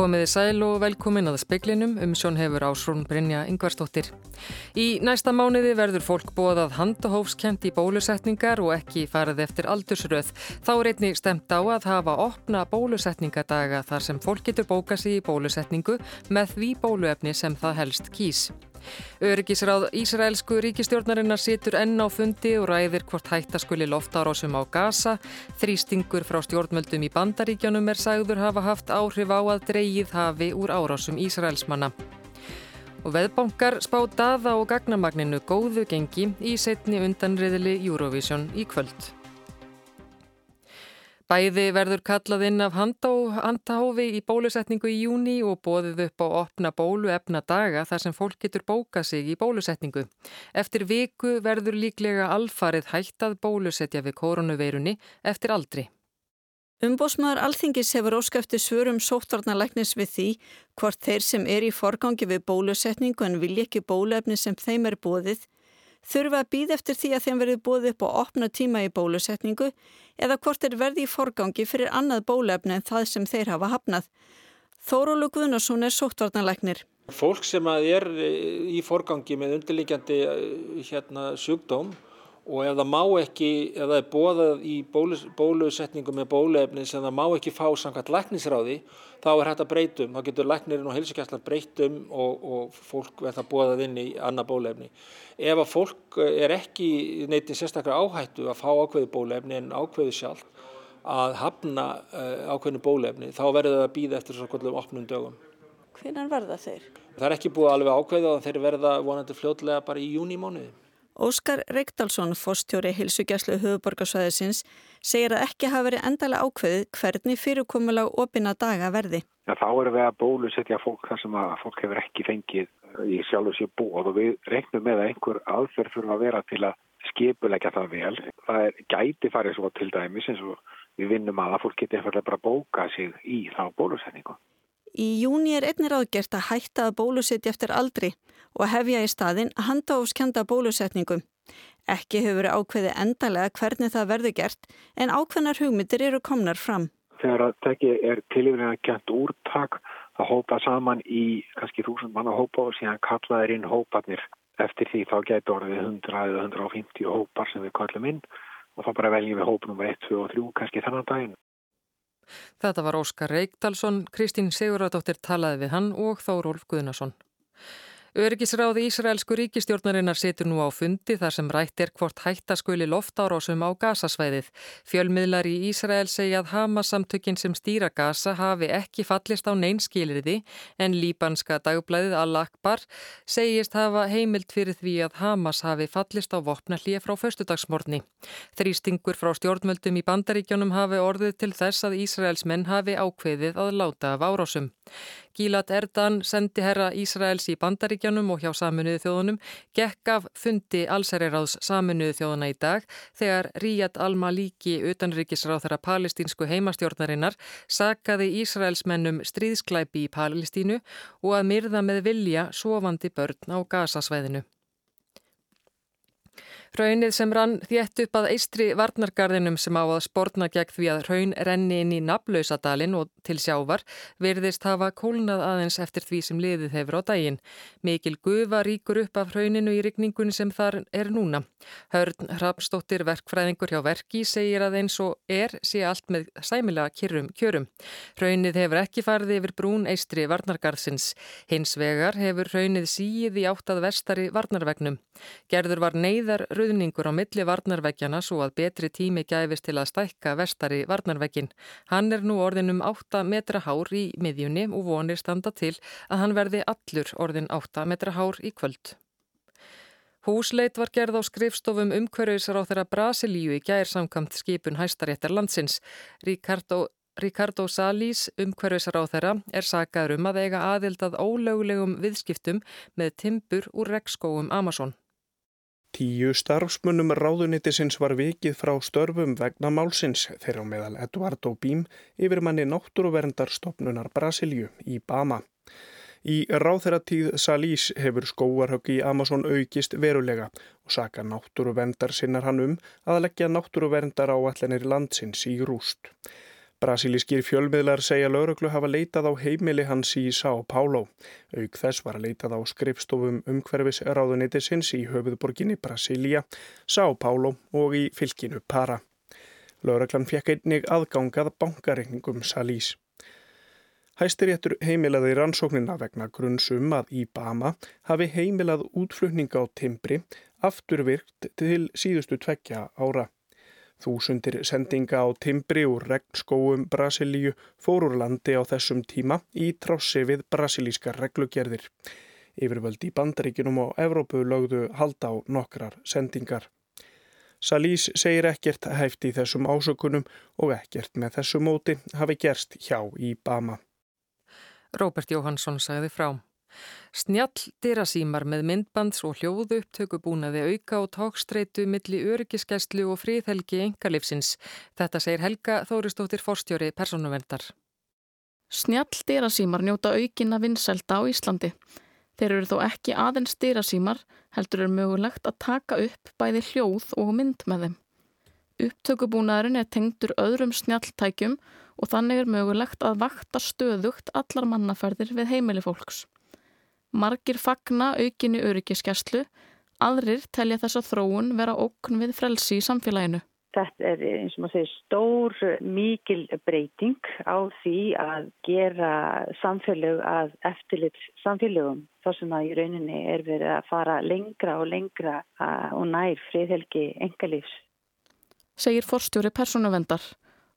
Komiði sæl og velkomin að speiklinum um sjón hefur ásrún Brynja Yngvarstóttir. Í næsta mánuði verður fólk bóðað handahófskent í bólusetningar og ekki farið eftir aldursröð. Þá er einni stemt á að hafa opna bólusetningadaga þar sem fólk getur bókað sér í bólusetningu með því bóluefni sem það helst kýs. Öryggisráð Ísraelsku ríkistjórnarinnar situr enn á fundi og ræðir hvort hættaskuli loftárásum á Gaza. Þrýstingur frá stjórnmöldum í bandaríkjanum er sagður hafa haft áhrif á að dreyið hafi úr árásum Ísraelsmanna. Og veðbankar spá daða og gagnamagninu góðu gengi í setni undanriðili Eurovision í kvöld. Bæði verður kallað inn af handahófi í bólusetningu í júni og bóðið upp á opna bóluefna daga þar sem fólk getur bókað sig í bólusetningu. Eftir viku verður líklega alfarið hættað bólusetja við koronaveirunni eftir aldri. Umbósmaður Alþingis hefur óskæfti svörum sóttvarnalæknis við því hvort þeir sem er í forgangi við bólusetningu en vilja ekki bóluefni sem þeim er bóðið þurfa að býð eftir því að þeim verði bóðið upp á opna tíma í bólusetningu eða hvort er verði í forgangi fyrir annað bólefni en það sem þeir hafa hafnað. Þórólu Guðnarsson er sóttvarnanleiknir. Fólk sem er í forgangi með undirlíkjandi hérna, sjúkdóm og ef það má ekki, ef það er bóðað í bólus, bólusetningu með bólefni sem það má ekki fá samkvæmt læknisráði þá er hægt að breytum, þá getur læknirinn og heilsugæslan breytum og, og fólk verða bóðað inn í annað bólefni. Ef að fólk er ekki neitt í sérstaklega áhættu að fá ákveðu bólefni en ákveðu sjálf að hafna uh, ákveðinu bólefni þá verður það að býða eftir svona kvöldum opnum dögum. Hvenan verða þeir? Það er ekki búið alveg ákveðu og þeir verða vonandi fljótlega bara í júni mánuði. Óskar Reykdalsson, fórstjóri hilsugjæslu höfuborgarsvæðisins, segir að ekki hafa verið endalega ákveðið hvernig fyrirkomulag opina daga verði. Ja, þá erum við að bólusetja fólk þar sem að fólk hefur ekki fengið í sjálfu sér búið og við reiknum með að einhver aðferð fyrir að vera til að skipulegja það vel. Það er gæti farið svo til dæmis eins og við vinnum að að fólk geti bara bóka sig í þá bólusetningu. Í júni er einnir áðgert að hætta að bólusetja eftir aldri og hefja í staðin handahófskenda bólusetningu. Ekki hefur verið ákveði endalega hvernig það verður gert en ákveðnar hugmyndir eru komnar fram. Þegar að tekki er tilífrið að kjent úrtak það hópa saman í kannski þúsund manna hópa og síðan kallaðir inn hópanir. Eftir því þá getur orðið 100 eða 150 hópar sem við kallum inn og þá bara veljum við hópunum 1, 2 og 3 kannski þannan daginn. Þetta var Óskar Reykdalsson, Kristín Sigurðardóttir talaði við hann og Þórólf Guðnason. Öryggisráði Ísraelsku ríkistjórnarinnar situr nú á fundi þar sem rætt er hvort hættaskuli loftárásum á gasasvæðið. Fjölmiðlar í Ísrael segja að Hamas-samtökin sem stýra gasa hafi ekki fallist á neinskilriði en líbanska dagblæðið Al-Akbar segist hafa heimild fyrir því að Hamas hafi fallist á vopnallíja frá föstudagsmorni. Þrýstingur frá stjórnmöldum í bandaríkjónum hafi orðið til þess að Ísraels menn hafi ákveðið að láta af árásum. Gílat Erdan sendi herra Ísraels í bandaríkjanum og hjá saminuðu þjóðunum gekk af fundi allsæriráðs saminuðu þjóðuna í dag þegar Ríad Al-Maliki utanríkisráð þeirra palestínsku heimastjórnarinnar sakaði Ísraelsmennum stríðsklæpi í Palestínu og að myrða með vilja sofandi börn á gasasvæðinu. Raunnið sem rann þétt upp að eistri varnargarðinum sem á að spórna gegn því að raun renni inn í naflausadalinn og til sjávar verðist hafa kólnað aðeins eftir því sem liðið hefur á daginn. Mikil gufa ríkur upp af rauninu í rigningunni sem þar er núna. Hörn Hrapstóttir verkfræðingur hjá verki segir að eins og er sé allt með sæmilega kjörum kjörum. Raunnið hefur ekki farið yfir brún eistri varnargarðsins. Hins vegar hefur raunnið síið í áttað vestari varnarvegnum. Gerður var neyðar ruðningur á milli varnarvegjana svo að betri tími gæfist til að stækka vestari varnarvegin. Hann er nú orðin um 8 metra hár í miðjunni og vonir standa til að hann verði allur orðin 8 metra hár í kvöld. Húsleit var gerð á skrifstofum umhverfisar á þeirra Brasilíu í gæðir samkamt skipun hæstaréttar landsins. Ricardo Ricardo Salís, umhverfisar á þeirra, er sagaður um að eiga aðild að ólögulegum viðskiptum með timbur úr rekskóum Amazon. Tíu starfsmunum ráðunitisins var vikið frá störfum vegna málsins þegar á meðal Eduardo Bím yfir manni náttúruverndar stopnunar Brasilju í Bama. Í ráþeratíð Salís hefur skóarhögg í Amazon aukist verulega og saka náttúruverndar sinnar hann um að leggja náttúruverndar á allenir landsins í rúst. Brasilískir fjölmiðlar segja lauruglu hafa leitað á heimili hans í São Paulo. Auk þess var leitað á skrifstofum umhverfis ráðunitisins í höfuðborginni Brasilia, São Paulo og í fylkinu Para. Lauruglan fekk einnig aðgangað bankareikningum Salís. Hæstiréttur heimilaði rannsóknina vegna grunnsum að Íbama hafi heimilað útflutninga á timbri afturvirkt til síðustu tveggja ára. Þúsundir sendinga á timbri úr regnskóum Brasilíu fórur landi á þessum tíma í trássi við brasilískar reglugerðir. Yfirvöld í bandaríkinum og Evrópu lögðu halda á nokkrar sendingar. Salís segir ekkert hæft í þessum ásökunum og ekkert með þessu móti hafi gerst hjá Íbama. Róbert Jóhansson sagði frá. Snjall dyrasímar með myndbands og hljóðu upptöku búnaði auka og tókstreitu milli öryggiskeslu og fríðhelgi engalifsins. Þetta segir Helga Þóristóttir Forstjóri Personuverndar. Snjall dyrasímar njóta aukina vinsælda á Íslandi. Þeir eru þó ekki aðeins dyrasímar heldur er mögulegt að taka upp bæði hljóð og mynd með þeim. Upptökubúnaðurinn er tengdur öðrum snjalltækjum og þannig er mögulegt að vakta stöðugt allar mannaferðir við heimili fólks. Margir fagna aukinni öryggiskeslu, aðrir telja þessa þróun vera ókn við frelsi í samfélaginu. Þetta er eins og maður segir stór mikil breyting á því að gera samfélög að eftirlit samfélögum þar sem að í rauninni er verið að fara lengra og lengra og nær friðhelgi engalífs. Segir forstjóri persónuvendar.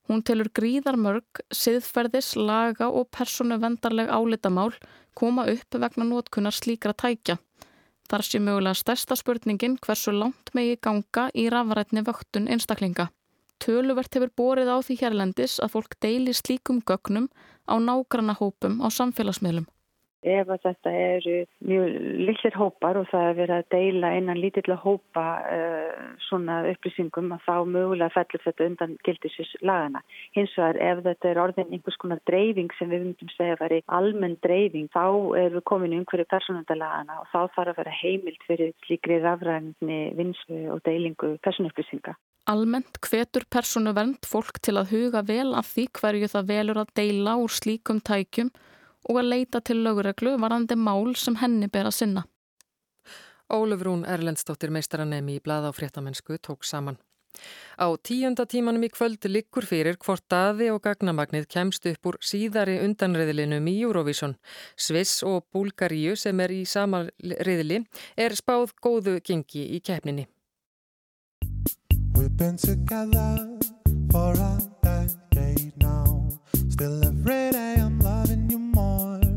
Hún telur gríðar mörg, siðferðis, laga og personu vendarleg álitamál koma upp vegna nótkunnar slíkra tækja. Þar sé mögulega stærsta spurningin hversu langt megi ganga í rafrætni vöktun einstaklinga. Töluvert hefur borið á því hérlendis að fólk deili slíkum gögnum á nágranna hópum á samfélagsmiðlum. Ef þetta eru mjög lillir hópar og það er verið að deila einan lítilla hópa uh, svona upplýsingum að þá mögulega fellur þetta undan gildisins lagana. Hins vegar ef þetta er orðin einhvers konar dreifing sem við myndum segja að veri almenn dreifing þá erum við komin í umhverju personundalagana og þá þarf að vera heimilt fyrir slíkri rafræðinni vinslu og deilingu personupplýsinga. Almennt hvetur personuvernd fólk til að huga vel af því hverju það velur að deila úr slíkum tækjum og að leita til lögureglu varandi mál sem henni ber að sinna. Ólufrún Erlendstóttir meistaranemi í blada á fréttamennsku tók saman. Á tíunda tímanum í kvöld liggur fyrir hvort daði og gagnamagnið kemst upp úr síðari undanriðlinum í Eurovision. Sviss og Búlgaríu sem er í sama riðli er spáð góðu gengi í keppninni. We've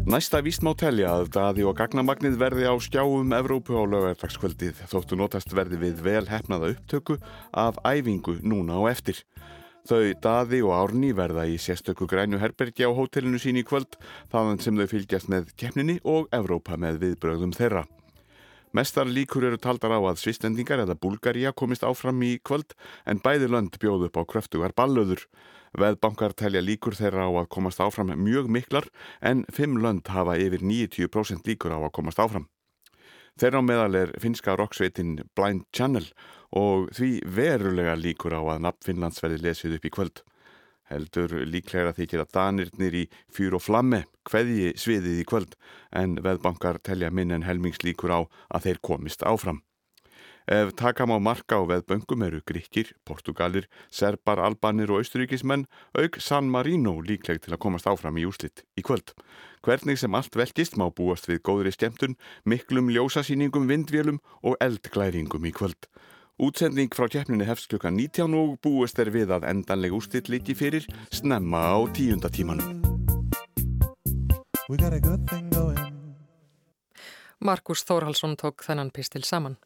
Næsta víst má telja að daði og gagnamagnið verði á skjáum Evrópu á lögartakskvöldið þóttu notast verði við vel hefnaða upptöku af æfingu núna og eftir. Þau daði og árni verða í sérstöku grænu herbergi á hótelinu sín í kvöld þaðan sem þau fylgjast með keppninni og Evrópa með viðbröðum þeirra. Mestar líkur eru taldar á að svistendingar eða Bulgaria komist áfram í kvöld en bæði lönd bjóð upp á kröftugar ballöður. Veðbankar telja líkur þeirra á að komast áfram mjög miklar en fimm lönd hafa yfir 90% líkur á að komast áfram. Þeirra á meðal er finska roksveitin Blind Channel og því verulega líkur á að nafn Finnlands verði lesið upp í kvöld. Heldur líklega þykir að danirnir í fyr og flamme hveðji sviðið í kvöld en veðbankar telja minn en helmingslíkur á að þeir komist áfram. Ef takam á marka á veðböngum eru gríkir, portugalir, serbar, albanir og austuríkismenn auk San Marino líkleg til að komast áfram í úslitt í kvöld. Hvernig sem allt velkist má búast við góðri skemmtun, miklum ljósasýningum, vindvélum og eldglæringum í kvöld. Útsending frá keppninni hefst klukka 19 og búist er við að endanleg úslitt líki fyrir snemma á tíundatímanum. Markus Þórhalsson tók þennan pistil saman.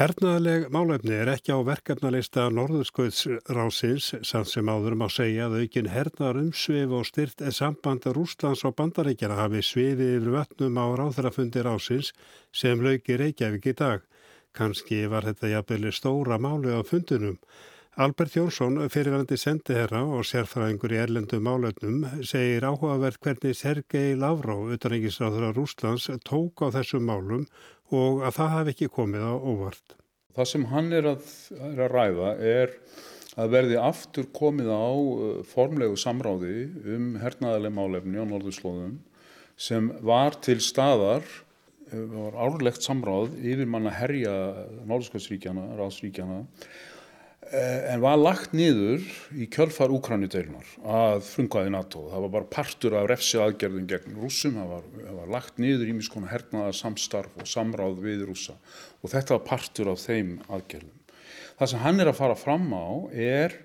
Hernaðaleg málefni er ekki á verkefnalista Norðurskauðsrásins samt sem áðurum á segja að aukin hernaðar umsvið og styrt samband Rúslands og bandaríkjana hafi sviðið yfir vötnum á ráþrafundi rásins sem lauki Reykjavík í dag. Kanski var þetta jafnveli stóra máli á fundunum. Albert Jónsson, fyrirvændi sendiherra og sérfræðingur í erlendu málöfnum, segir áhugavert hvernig Sergei Lavrov, utanengisráður á Rúslands, tók á þessum málum og að það hafi ekki komið á óvart. Það sem hann er að, er að ræða er að verði aftur komið á uh, formlegu samráði um hernaðarlega málefni á Norðurslóðum sem var til staðar eh, var árlegt samráð yfir manna herja Norðskvæðsríkjana, ráðsríkjana en var lagt niður í kjölfar Úkranudeilunar að frungaði NATO. Það var bara partur af refsi aðgerðum gegn rúsum, það var, var lagt niður í miskona hernaða samstarf og samráð við rúsa og þetta var partur af þeim aðgerðum. Það sem hann er að fara fram á er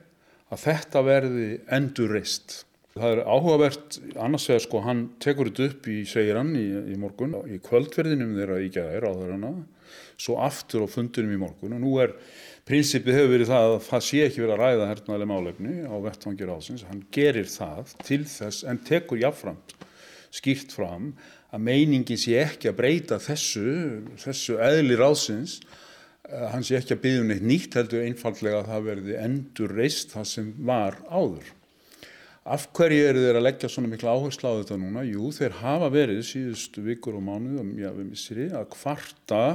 að þetta verði endurreist Það er áhugavert, annars vegar sko hann tekur þetta upp í segir hann í, í morgun, í kvöldverðinum þeirra í gæðir á þeirra, svo aftur á fundunum í morgun og nú er, prinsipið hefur verið það að það sé ekki verið að ræða hernaðlega málefni á vettvangir ásins, hann gerir það til þess en tekur jáfnframt skýrt fram að meiningin sé ekki að breyta þessu, þessu eðli rásins, hann sé ekki að byggja um neitt nýtt heldur einfallega að það verði endur reist það sem var áður. Af hverju eru þeir að leggja svona mikla áherslu á þetta núna? Jú, þeir hafa verið síðustu vikur og mánuð já, missiri, að kvarta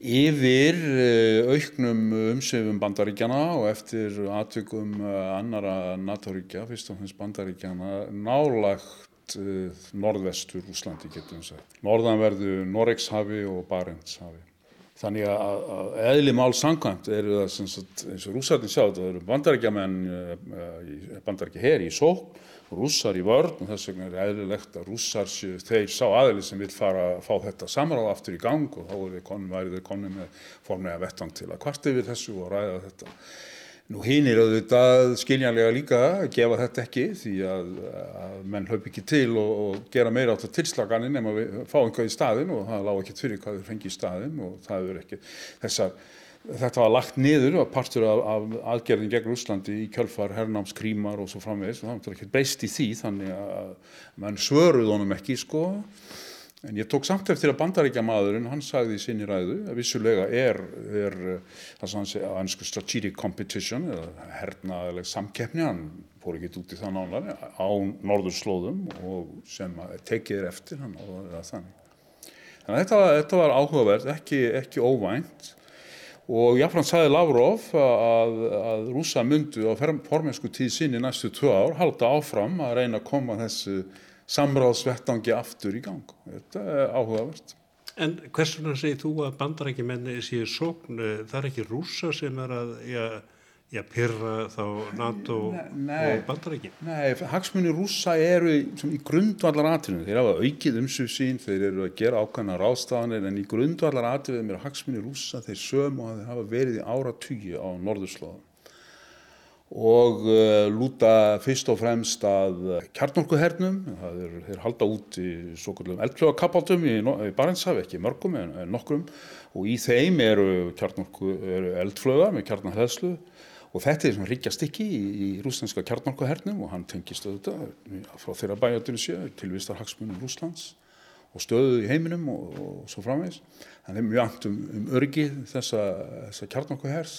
yfir eh, auknum umsefum bandaríkjana og eftir atvikum eh, annara NATO-ríkja, fyrst og fremst bandaríkjana, nálagt uh, norðvestur Úslandi getum við sagt. Norðanverðu Noregshafi og Barentshafi. Þannig að, að eðli mál sangkvæmt eru það sem sagt, eins og rússarnir sjá það eru bandarækjamenn, eh, bandarækja her í sók, rússar í vörn og þess vegna er eðlilegt að rússar þeir sá aðli sem vil fara að fá þetta samráð aftur í gang og þá er þeir konið með formlega vettan til að kvart yfir þessu og ræða þetta. Nú hinn er auðvitað skiljanlega líka að gefa þetta ekki því að, að menn höf ekki til og, og gera meira átt á tilslaganinn nema við fáum eitthvað í staðin og það lág ekki fyrir hvað þau fengi í staðin og það er ekki þessar, þetta var lagt niður og partur af, af aðgerðin gegn Úslandi í kjölfar herrnámskrímar og svo framvegis og það var ekki breyst í því þannig að mann svöruð honum ekki sko En ég tók samt eftir að bandaríkja maðurinn, hann sagði í sinni ræðu að vissulega er, er það sem hann segja að ennsku strategic competition eða hernaðileg samkeppni, hann fór ekki út í það nálar á norðurslóðum og sem tekið er eftir hann og það þannig. Þannig að þetta, þetta var áhugavert, ekki, ekki óvænt og jáfnframt sagði Lavrov að, að rúsa myndu á formensku tíð sinni næstu tvö ár halda áfram að reyna að koma þessu samráðsvettangi aftur í gang. Þetta er áhugavert. En hversuna segir þú að bandarækjumenni séu sókn, það er ekki rúsa sem er að ja, ja, pyrra þá NATO nei, og bandarækjum? Nei, hagsmunni rúsa eru í, í grundvallar atriðum. Þeir hafa aukið umsug sín, þeir eru að gera ákvæmna ráðstafanir en í grundvallar atriðum eru hagsmunni rúsa þeir söm og þeir hafa verið í ára tugi á norðurslóðum og uh, lúta fyrst og fremst að kjarnorkuhernum, það er, er halda út í svo kallum eldflögakapátum í, í Barentshafi, ekki mörgum en, en nokkrum. Og í þeim eru, eru eldflöga með kjarnarhæðslu og þetta er svona ríkjastikki í, í rúslandska kjarnorkuhernum og hann tengist auðvitað frá þeirra bæjatinu séu tilvistar hagsmunum Rúslands og stöðu í heiminum og, og svo framvegs. Þannig mjög angt um, um örgi þessa, þessa kjarnorkuhers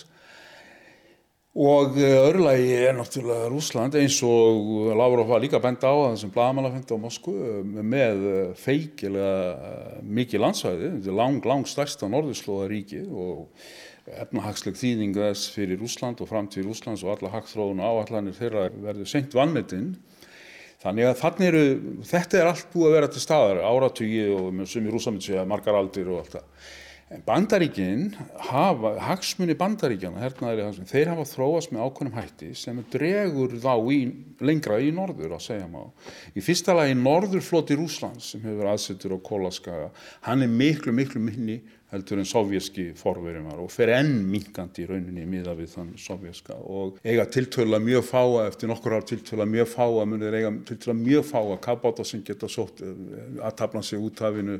Og eh, öðrulegi er náttúrulega Rúsland eins og Lavrov var líka benda á þessum blagamannafendi á Moskvu eh, með eh, feikilega mikið landsvæði, lang, lang stærsta norðurslóðaríki og efnahagsleg þýðing þess fyrir Rúsland og framtíð Rúslands og alla hagþróun og áallanir þeirra verður senkt vannmetinn. Þannig að þannig eru, þetta er allt búið að vera til staðar, áratugi og sem í Rúsland segja margar aldir og allt það. En bandaríkinn hafa, hagsmunni bandaríkjana, hernaðri hagsmunni, þeir hafa þróast með ákveðnum hætti sem dregur þá í, lengra í norður að segja má. Í fyrsta lagi norðurfloti Rúslands sem hefur aðsettur á Kólaskaga, hann er miklu, miklu minni heldur en sovjerski forverjum var og fer enn minkandi í rauninni miða við þann sovjerska og eiga tiltöla mjög fáa, eftir nokkur ár tiltöla mjög fáa, munir eiga tiltöla mjög fáa kabáta sem geta sótt eh, að tapna sig út hafinu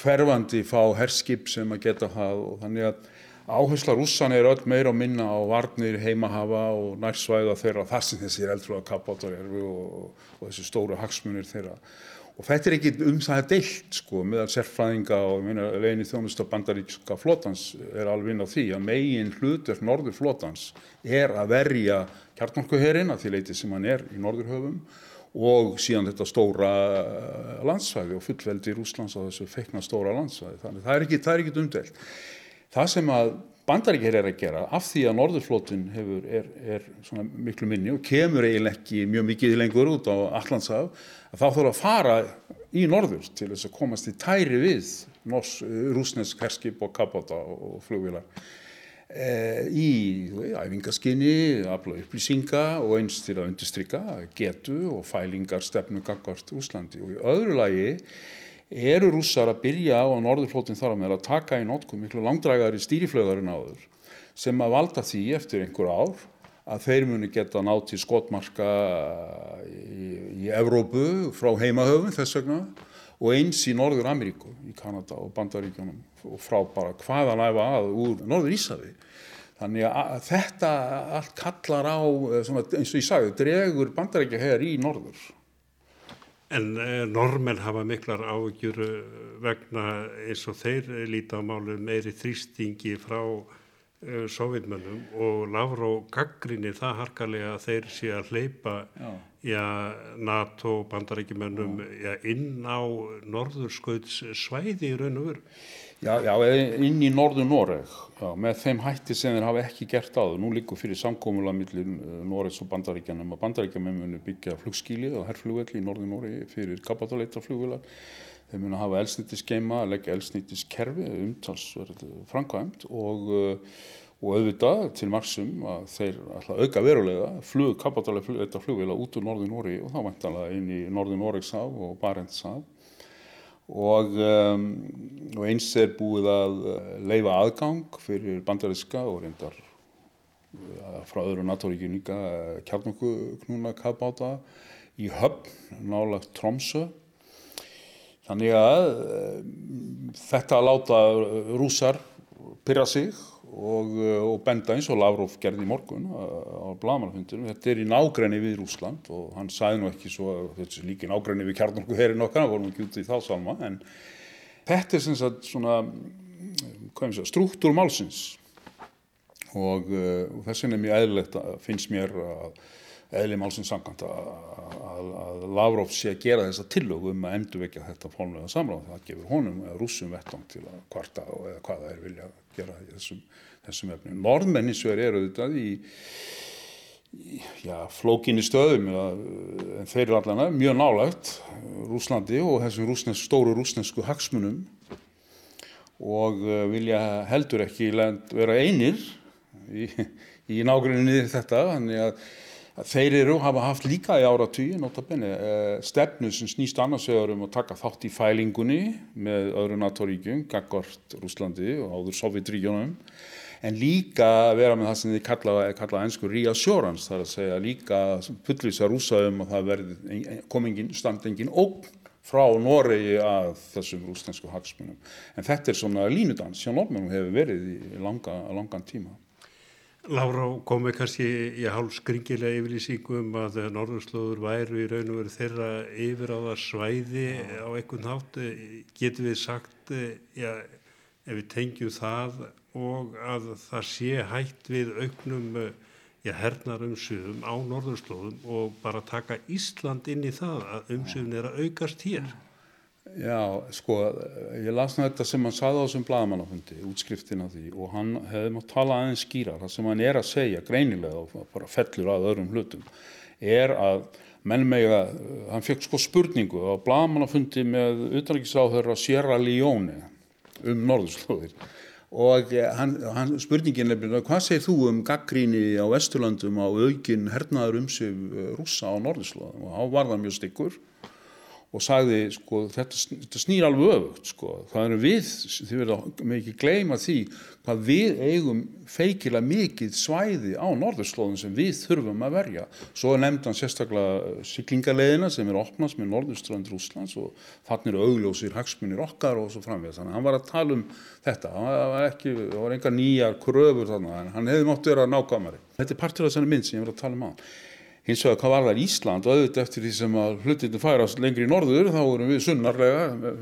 hverfandi fá herskip sem að geta það og þannig að, áhersla rússan er öll meira að minna á varnir heimahafa og nærsvæða þeirra þar sem þessir eldflóða kappátar eru og, og þessi stóru hagsmunir þeirra. Og þetta er ekki um það deilt sko meðal sérfræðinga og leginni þjónusta bandaríkska flótans er alveg inn á því að megin hlutur norður flótans er að verja kjartnorkuherinn að því leiti sem hann er í norðurhöfum og síðan þetta stóra landsvæði og fullveldi Rúslands á þessu feikna stóra landsvæði. Þannig það er ekki, það er ekki umdelt það sem að bandaríkir er að gera af því að norðurflótin hefur, er, er svona miklu minni og kemur eiginlega ekki mjög mikið lengur út á Allandshaf að þá þarf að fara í norður til þess að komast í tæri við rúsnesk herskip og kapáta og flugvilar í æfingaskinni, afla upplýsinga og eins til að undistrykka getu og fælingar stefnu gangvart Úslandi og í öðru lagi eru rússar að byrja á að norðurflótin þar að með að taka í notkum miklu langdragari stýriflöðarinn áður sem að valda því eftir einhver ár að þeir muni geta nátt til skotmarka í, í Evrópu frá heimahöfum þess vegna og eins í Norður Ameríku, í Kanada og Bandaríkjónum og frá bara hvaða læfa að úr Norður Ísafi. Þannig að þetta allt kallar á, eh, eins og ég sagði, dregur Bandaríkja hér í Norður. En eh, normenn hafa miklar ágjur eh, vegna eins og þeir líta á málu meiri þrýstingi frá sovjetmönnum og Lavró gaggrinir það harkalega að þeir sé að hleypa já, NATO bandarækjumönnum inn á norðurskauts svæði í raun og veru. Já, já, inn í norður Noreg, já, með þeim hætti sem þeir hafa ekki gert áður. Nú líkur fyrir samkómula millir uh, Noregs og Bandaríkjanum að Bandaríkjanum munu byggja flugskíli og herrflugvelli í norður Noregi fyrir kapataleitarflugvilar. Þeir munu hafa elsnýttiskeima, leggja elsnýttiskerfi, umtalsverð framkvæmt og, uh, og auðvitað til maksum að þeir ætla auka verulega flug, kapataleitarflugvila út úr norður Noregi og þá væntalega inn í norður Noregshaf og Barentshaf og, um, og eins er búið að uh, leifa aðgang fyrir bandaríska og reyndar uh, frá öðru NATO-ríkjum líka uh, kjarnoknuna kappáta í höfn nálagt Tromsö þannig að þetta að láta rúsar pyrra sig og, eh, og benda eins og Lavrov gerði í morgun á blagamannafundinu. Þetta er í nágræni við Rúsland og hann sæði nú ekki svo líki nágræni við kjarnarku herin okkar, það vorum ekki út í þá salma, en þetta er sem sagt svona, struktúr málsins og, eh, og þess vegna er mjög eðlilegt að finnst mér að eðli málsins samkvæmt að, að, að Lavrov sé að gera þessa tillögu um að endurvekja þetta fólklega samráð. Það gefur honum rúsum vettvang til að kvarta og eða hvað það er vilja að gera þessum, þessum efnum. Norðmennisver eru þetta í, í já, flókinni stöðum en þeir eru allan mjög nálagt Rúslandi og þessum rúsnes, stóru rúsnesku hagsmunum og uh, vilja heldur ekki vera einir í, í nágrunni þetta, þannig að Þeir eru hafa haft líka í áratvíi notabene eh, stefnu sem snýst annarsvegar um að taka þátt í fælingunni með öðru NATO-ríkjum, Gaggort, Rúslandi og áður Sovjetríkjónum en líka vera með það sem þið kalla, kalla einsku reassurance, það er að segja líka fullvisa rúsa um að það verði komingin, standengin ógn frá Noregi að þessum rúslandsku hagsmunum. En þetta er svona línudans sem normum hefur verið í langa, langan tíma. Lára komi kannski í hálf skringilega yfirlýsingu um að norðurslóður væru í raun og veru þeirra yfir á það svæði á einhvern hátt. Getur við sagt, já, ef við tengjum það og að það sé hægt við auknum já, hernar umsöðum á norðurslóðum og bara taka Ísland inn í það að umsöðun er að aukast hér? Já, sko, ég las ná þetta sem hann saði á þessum bladamannafundi, útskriftin af því og hann hefði mátt tala aðeins skýra, það sem hann er að segja greinilega og bara fellur að öðrum hlutum, er að menn mega, hann fekk sko spurningu á bladamannafundi með utanrikiðsáður að Sierra Leone um norðurslóðir. Og hann, hann, spurningin er hvað segir þú um gaggríni á Vesturlandum á aukinn hernaður um sig rúsa á norðurslóðum? Og þá var það mjög stykkur og sagði sko þetta, þetta snýr alveg öfugt sko. Það eru við, þið verður með ekki gleyma því hvað við eigum feikilega mikið svæði á norðurslóðum sem við þurfum að verja. Svo er nefndan sérstaklega syklingarleðina sem er opnast með norðurströnd Rúslands og þannig eru augljósir hagsmunir okkar og svo framveg þannig að hann var að tala um þetta. Það var ekki, það var enga nýjar kröfur þannig að hann hefði mótt verið að nákvæmari. Þetta er partur af þessari mynd sem ég var að tala um á hins vegar hvað var það í Ísland og auðvitað eftir því sem að hlutinu færast lengri í norður þá erum við sunnarlega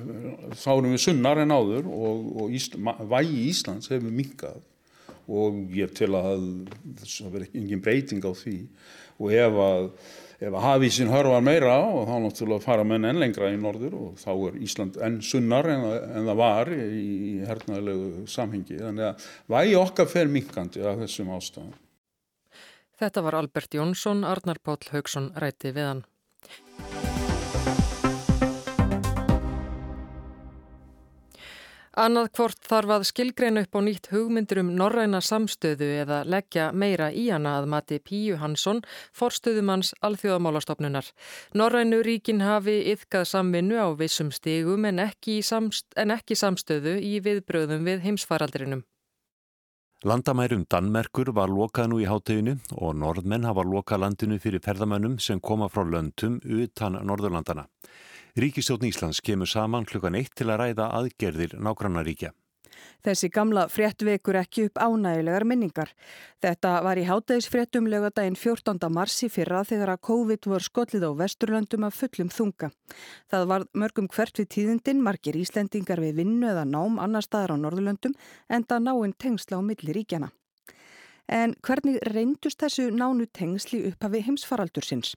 þá erum við sunnar en áður og, og Ísla, vægi Íslands hefur minkað og ég til að það verður engin breyting á því. Og ef að ef að hafísin hörvar meira og þá náttúrulega fara menn enn lengra í norður og þá er Ísland enn sunnar en, en það var í, í hernaðilegu samhengi. Þannig að vægi okkar fer minkandi af þessum ástæðum Þetta var Albert Jónsson, Arnar Páll Haugsson ræti við hann. Annað hvort þarf að skilgreina upp á nýtt hugmyndur um norræna samstöðu eða leggja meira í hana að mati Píu Hansson, forstöðumanns alþjóðamálastofnunar. Norrænu ríkin hafi yfkað samvinnu á vissum stigum en ekki, samst en ekki samstöðu í viðbröðum við heimsfaraldrinum. Landamærum Danmerkur var lokað nú í háteginu og norðmenn hafa lokað landinu fyrir ferðamönnum sem koma frá löndum utan Norðurlandana. Ríkistjóðn Íslands kemur saman klukkan eitt til að ræða aðgerðir nágrannaríkja. Þessi gamla frétt vekur ekki upp ánægulegar minningar. Þetta var í hátægisfréttum lögadaginn 14. mars í fyrra þegar að COVID voru skollið á vesturlöndum af fullum þunga. Það var mörgum hvert við tíðindin, margir Íslendingar við vinnu eða nám annar staðar á Norðurlöndum en það náinn tengsla á milliríkjana. En hvernig reyndust þessu nánu tengsli upphafi heimsfaraldursins?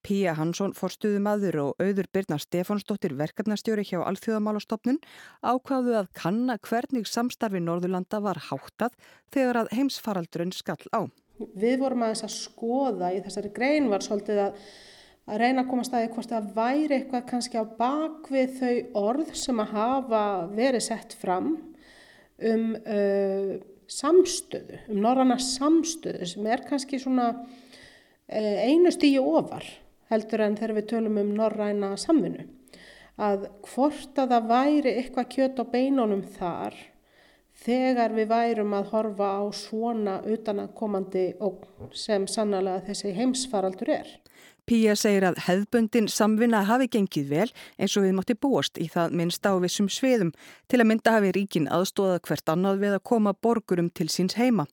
Pía Hansson, forstuðumadur og auður Birna Stefánsdóttir verkefnastjóri hjá Alþjóðamálastofnun ákváðu að kanna hvernig samstarfi Norðurlanda var háttað þegar að heimsfaraldurinn skall á. Við vorum aðeins að skoða í þessari grein var svolítið að, að reyna að koma staði hvort það væri eitthvað kannski á bakvið þau orð sem að hafa verið sett fram um uh, samstöðu, um norranna samstöðu sem er kannski svona eh, einu stíu ofar heldur en þegar við tölum um norræna samvinnu. Að hvort að það væri eitthvað kjöt á beinunum þar þegar við værum að horfa á svona utanakomandi sem sannlega þessi heimsfaraldur er. Pía segir að hefðbundin samvinna hafi gengið vel eins og við mátti búast í það minnst á vissum sviðum til að mynda hafi ríkin aðstóða hvert annað við að koma borgurum til síns heima.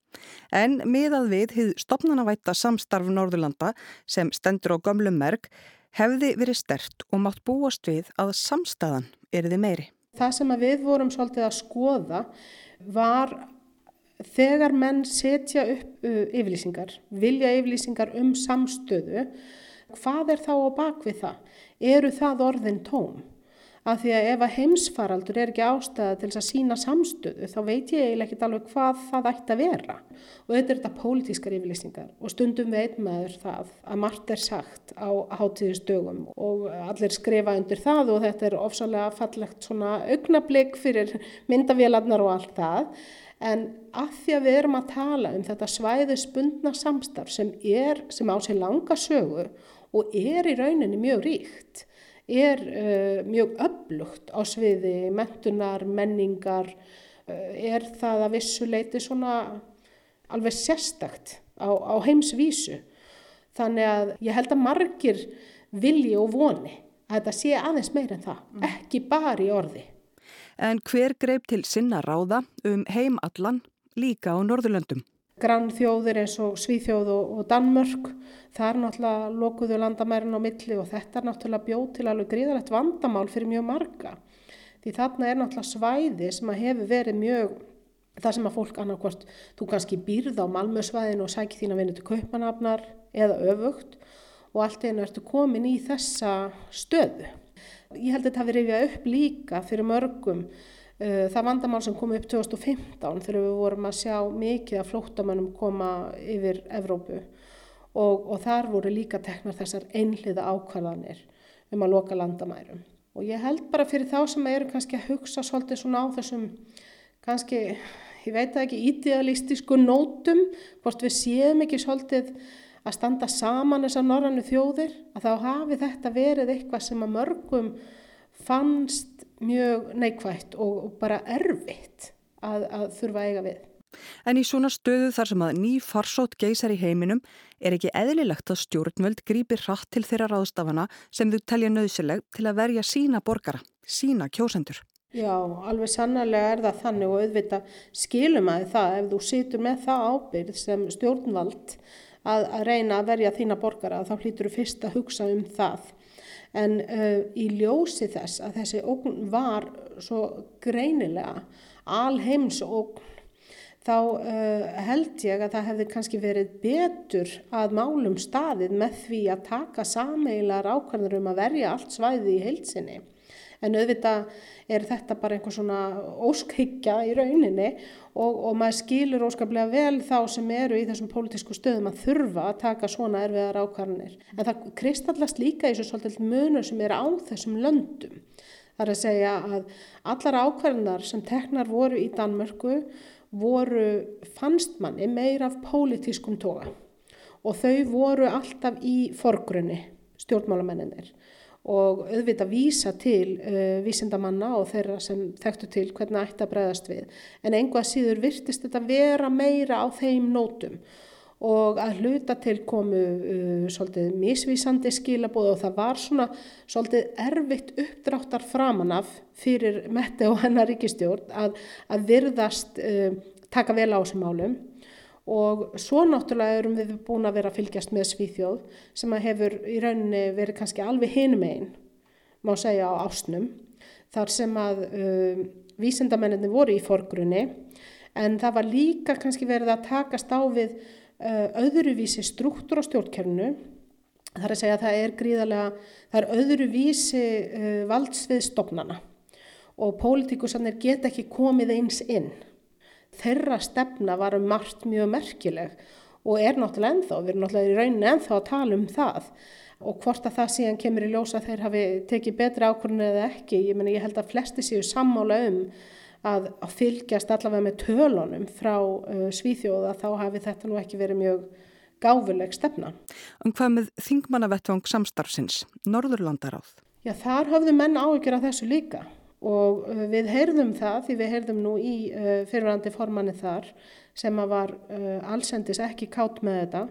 En miðað við hið stopnanavætta samstarf Norðurlanda sem stendur á gamlu merk hefði verið stert og mátt búast við að samstæðan eriði meiri. Það sem við vorum svolítið að skoða var þegar menn setja upp uh, yfirlýsingar, vilja yfirlýsingar um samstöðu hvað er þá á bakvið það? Eru það orðin tóm? Af því að ef að heimsfaraldur er ekki ástæða til að sína samstöðu þá veit ég eiginlega ekki alveg hvað það ætti að vera. Og þetta er þetta pólitískar yfirlýsingar og stundum veit maður það að margt er sagt á hátíðistögum og allir skrifa undir það og þetta er ofsalega fallegt svona augnablík fyrir myndavélarnar og allt það. En að því að við erum að tala um þetta svæðispundna samstarf sem, sem á sig langa sögu og er í rauninni mjög ríkt, er uh, mjög öflugt á sviði mentunar, menningar, uh, er það að vissuleiti svona alveg sérstakt á, á heimsvísu. Þannig að ég held að margir vilji og voni að þetta sé aðeins meir en það, mm. ekki bara í orði. En hver greip til sinna ráða um heimallan líka á Norðurlöndum? Grannþjóðir eins og Svíþjóð og, Danmörk. Það er náttúrulega lokuðu landamærin á milli og þetta er náttúrulega bjóð til alveg gríðalegt vandamál fyrir mjög marga. Því þarna er náttúrulega svæði sem að hefur verið mjög, það sem að fólk annarkvort, þú kannski býrð á Malmösvæðinu og sækir þín að vinna til kaupanafnar eða öfugt og allt einu ertu komin í þessa stöðu. Ég held að þetta hafi rifjað upp líka fyrir mörgum það vandamál sem kom upp 2015 þegar við vorum að sjá mikið að flóttamannum koma yfir Evrópu og, og þar voru líka teknar þessar einhliða ákvarðanir um að loka landamærum. Og ég held bara fyrir þá sem eru kannski að hugsa svolítið svona á þessum kannski, ég veit ekki, idealistísku nótum, hvort við séum ekki svolítið að standa saman þessar norrannu þjóðir að þá hafi þetta verið eitthvað sem að mörgum fannst mjög neikvægt og, og bara erfitt að, að þurfa að eiga við. En í svona stöðu þar sem að ný farsótt geysar í heiminum er ekki eðlilegt að stjórnvöld grípir hratt til þeirra ráðstafana sem þau telja nöðsileg til að verja sína borgara, sína kjósendur. Já, alveg sannarlega er það þannig og auðvita skilum að það ef þú situr með það ábyrð sem stjórnvald að, að reyna að verja þína borgara þá hlýtur þú fyrst að hugsa um það. En uh, í ljósi þess að þessi ógn var svo greinilega alheims ógn þá uh, held ég að það hefði kannski verið betur að málum staðið með því að taka sameilar ákvæmður um að verja allt svæði í heilsinni. En auðvitað er þetta bara einhver svona óskhyggja í rauninni og, og maður skilur óskaplega vel þá sem eru í þessum pólitísku stöðum að þurfa að taka svona erfiðar ákvarðanir. En það kristallast líka í þessu svolítið munur sem er á þessum löndum. Það er að segja að allar ákvarðanar sem teknar voru í Danmörku voru fannst manni meir af pólitískum toga og þau voru alltaf í forgrunni stjórnmálamenninir og auðvitað vísa til uh, vísindamanna og þeirra sem þekktu til hvernig ætti að bregðast við. En einhvað síður virtist þetta vera meira á þeim nótum og að hluta til komu uh, svolítið misvísandi skilabóð og það var svona svolítið erfitt uppdráttar framanaf fyrir Mette og hennar ríkistjórn að, að virðast uh, taka vel á þessum málum og svo náttúrulega erum við búin að vera að fylgjast með Svíþjóð sem að hefur í rauninni verið kannski alveg hinum einn, má segja á ásnum, þar sem að uh, vísindamenninni voru í forgrunni en það var líka kannski verið að takast á við uh, öðruvísi struktúr á stjórnkerfinu, þar að segja að það er gríðarlega, það er öðruvísi uh, valdsvið stopnana og pólitíkusannir get ekki komið eins inn þeirra stefna var um margt mjög merkileg og er náttúrulega ennþá, við erum náttúrulega í rauninni ennþá að tala um það og hvort að það síðan kemur í ljósa þeir hafi tekið betri ákvörðinu eða ekki, ég, meni, ég held að flesti séu sammála um að, að fylgjast allavega með tölunum frá uh, Svíþjóða þá hafi þetta nú ekki verið mjög gáfuleg stefna. Um hvað með þingmannavettvang samstarfsins, Norðurlandaráð? Já, þar hafðu menn áhyggjur af þessu líka og uh, við heyrðum það því við heyrðum nú í uh, fyrirvændi formanni þar sem að var uh, allsendis ekki kátt með þetta.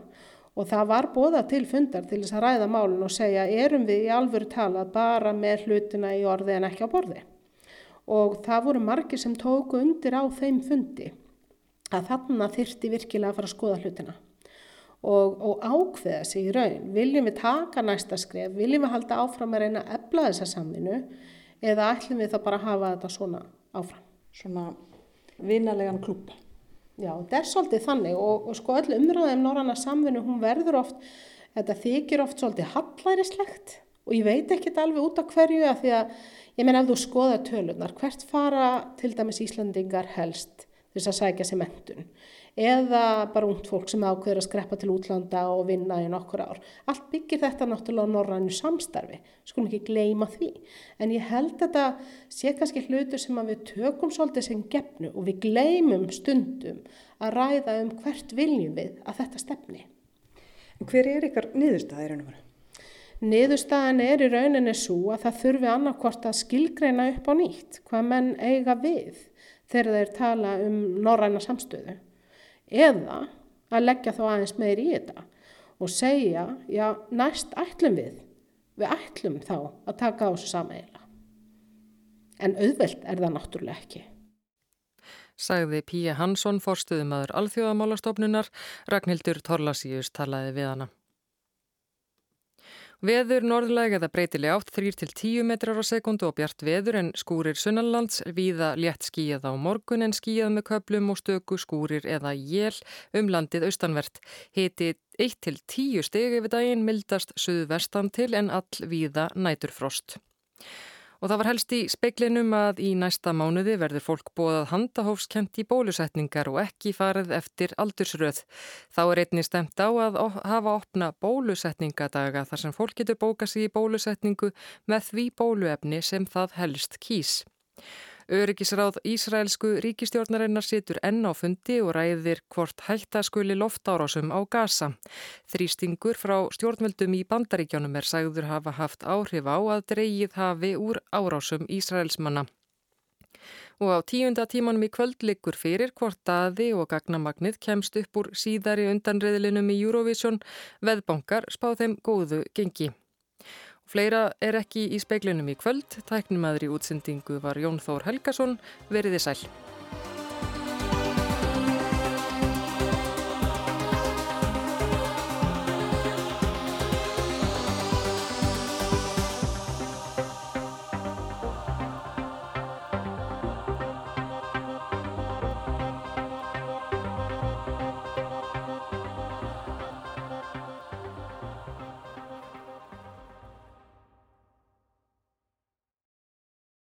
Og það var bóða til fundar til þess að ræða málun og segja erum við í alvöru tala bara með hlutina í orði en ekki á borði? Og það voru margir sem tóku undir á þeim fundi að þarna þyrti virkilega að fara að skoða hlutina. Og, og ákveða sig í raun. Viljum við taka næsta skref, viljum við halda áfram að reyna að ebla þessa saminu eða ætlum við það bara að hafa þetta svona áfram. Svona vinalegan klúb. Já, þetta er svolítið þannig og, og sko öll umræðum norranna samfunnu, hún verður oft, þetta þykir oft svolítið hallærislegt og ég veit ekki alveg út af hverju að því að ég menn ef þú skoða tölunar, hvert fara til dæmis Íslandingar helst þess að sækja sér mentun eða bara ungt fólk sem ákveður að skreppa til útlanda og vinna í nokkur ár. Allt byggir þetta náttúrulega á norrannu samstarfi, skulum ekki gleima því. En ég held að þetta sé kannski hlutur sem við tökum svolítið sem gefnu og við gleimum stundum að ræða um hvert viljum við að þetta stefni. En hver er ykkar niðurstaðið raun og veru? Niðurstaðan er í rauninni svo að það þurfi annarkvort að skilgreina upp á nýtt hvað menn eiga við þegar þeir tala um norræna samstöðu eða að leggja þá aðeins meir í þetta og segja, já, næst ætlum við, við ætlum þá að taka á þessu sameigila. En auðvelt er það náttúrulega ekki. Sagði Píi Hansson, forstuðumadur Alþjóðamálastofnunar, Ragnhildur Torlasíus talaði við hana. Veður norðlega eða breytileg átt 3-10 metrar á sekundu og bjart veður en skúrir sunnanlands, víða létt skíjað á morgun en skíjað með köplum og stöku skúrir eða jél um landið austanvert. Hiti 1-10 steg yfir daginn mildast suðvestan til en all víða næturfrost. Og það var helst í speiklinum að í næsta mánuði verður fólk bóðað handahófskent í bólusetningar og ekki farið eftir aldursröð. Þá er einni stemt á að hafa opna bólusetningadaga þar sem fólk getur bókað sér í bólusetningu með því bóluefni sem það helst kýs. Öryggisráð Ísraelsku ríkistjórnarinnar situr enn á fundi og ræðir hvort hættaskuli loftárásum á gasa. Þrýstingur frá stjórnveldum í bandaríkjónum er sagður hafa haft áhrif á að dreyið hafi úr árásum Ísraelsmanna. Og á tíunda tímanum í kvöld liggur fyrir hvort daði og gagnamagnið kemst upp úr síðari undanriðlinum í Eurovision, veðbankar spá þeim góðu gengi. Fleira er ekki í speiklinum í kvöld. Tæknumæður í útsendingu var Jón Þór Helgason. Veriði sæl.